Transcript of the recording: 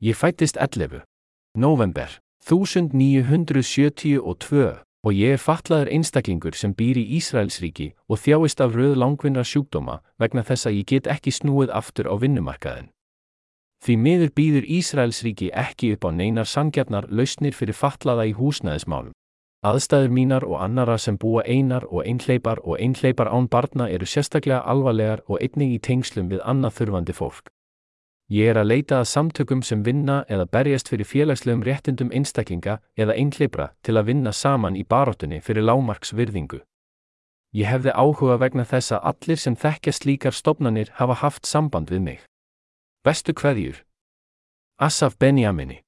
Ég fættist 11. November 1972 og ég er fatlaður einstaklingur sem býr í Ísraelsríki og þjáist af röð langvinna sjúkdóma vegna þess að ég get ekki snúið aftur á vinnumarkaðin. Því miður býður Ísraelsríki ekki upp á neinar sangjarnar lausnir fyrir fatlaða í húsnæðismálum. Aðstæður mínar og annara sem búa einar og einhleipar og einhleipar án barna eru sérstaklega alvarlegar og einnig í tengslum við annað þurfandi fólk. Ég er að leita að samtökum sem vinna eða berjast fyrir félagslegum réttindum einstaklinga eða einhleipra til að vinna saman í baróttunni fyrir lámarks virðingu. Ég hefði áhuga vegna þess að allir sem þekkja slíkar stopnanir hafa haft samband við mig. Bestu kveðjur. Asaf Benjamini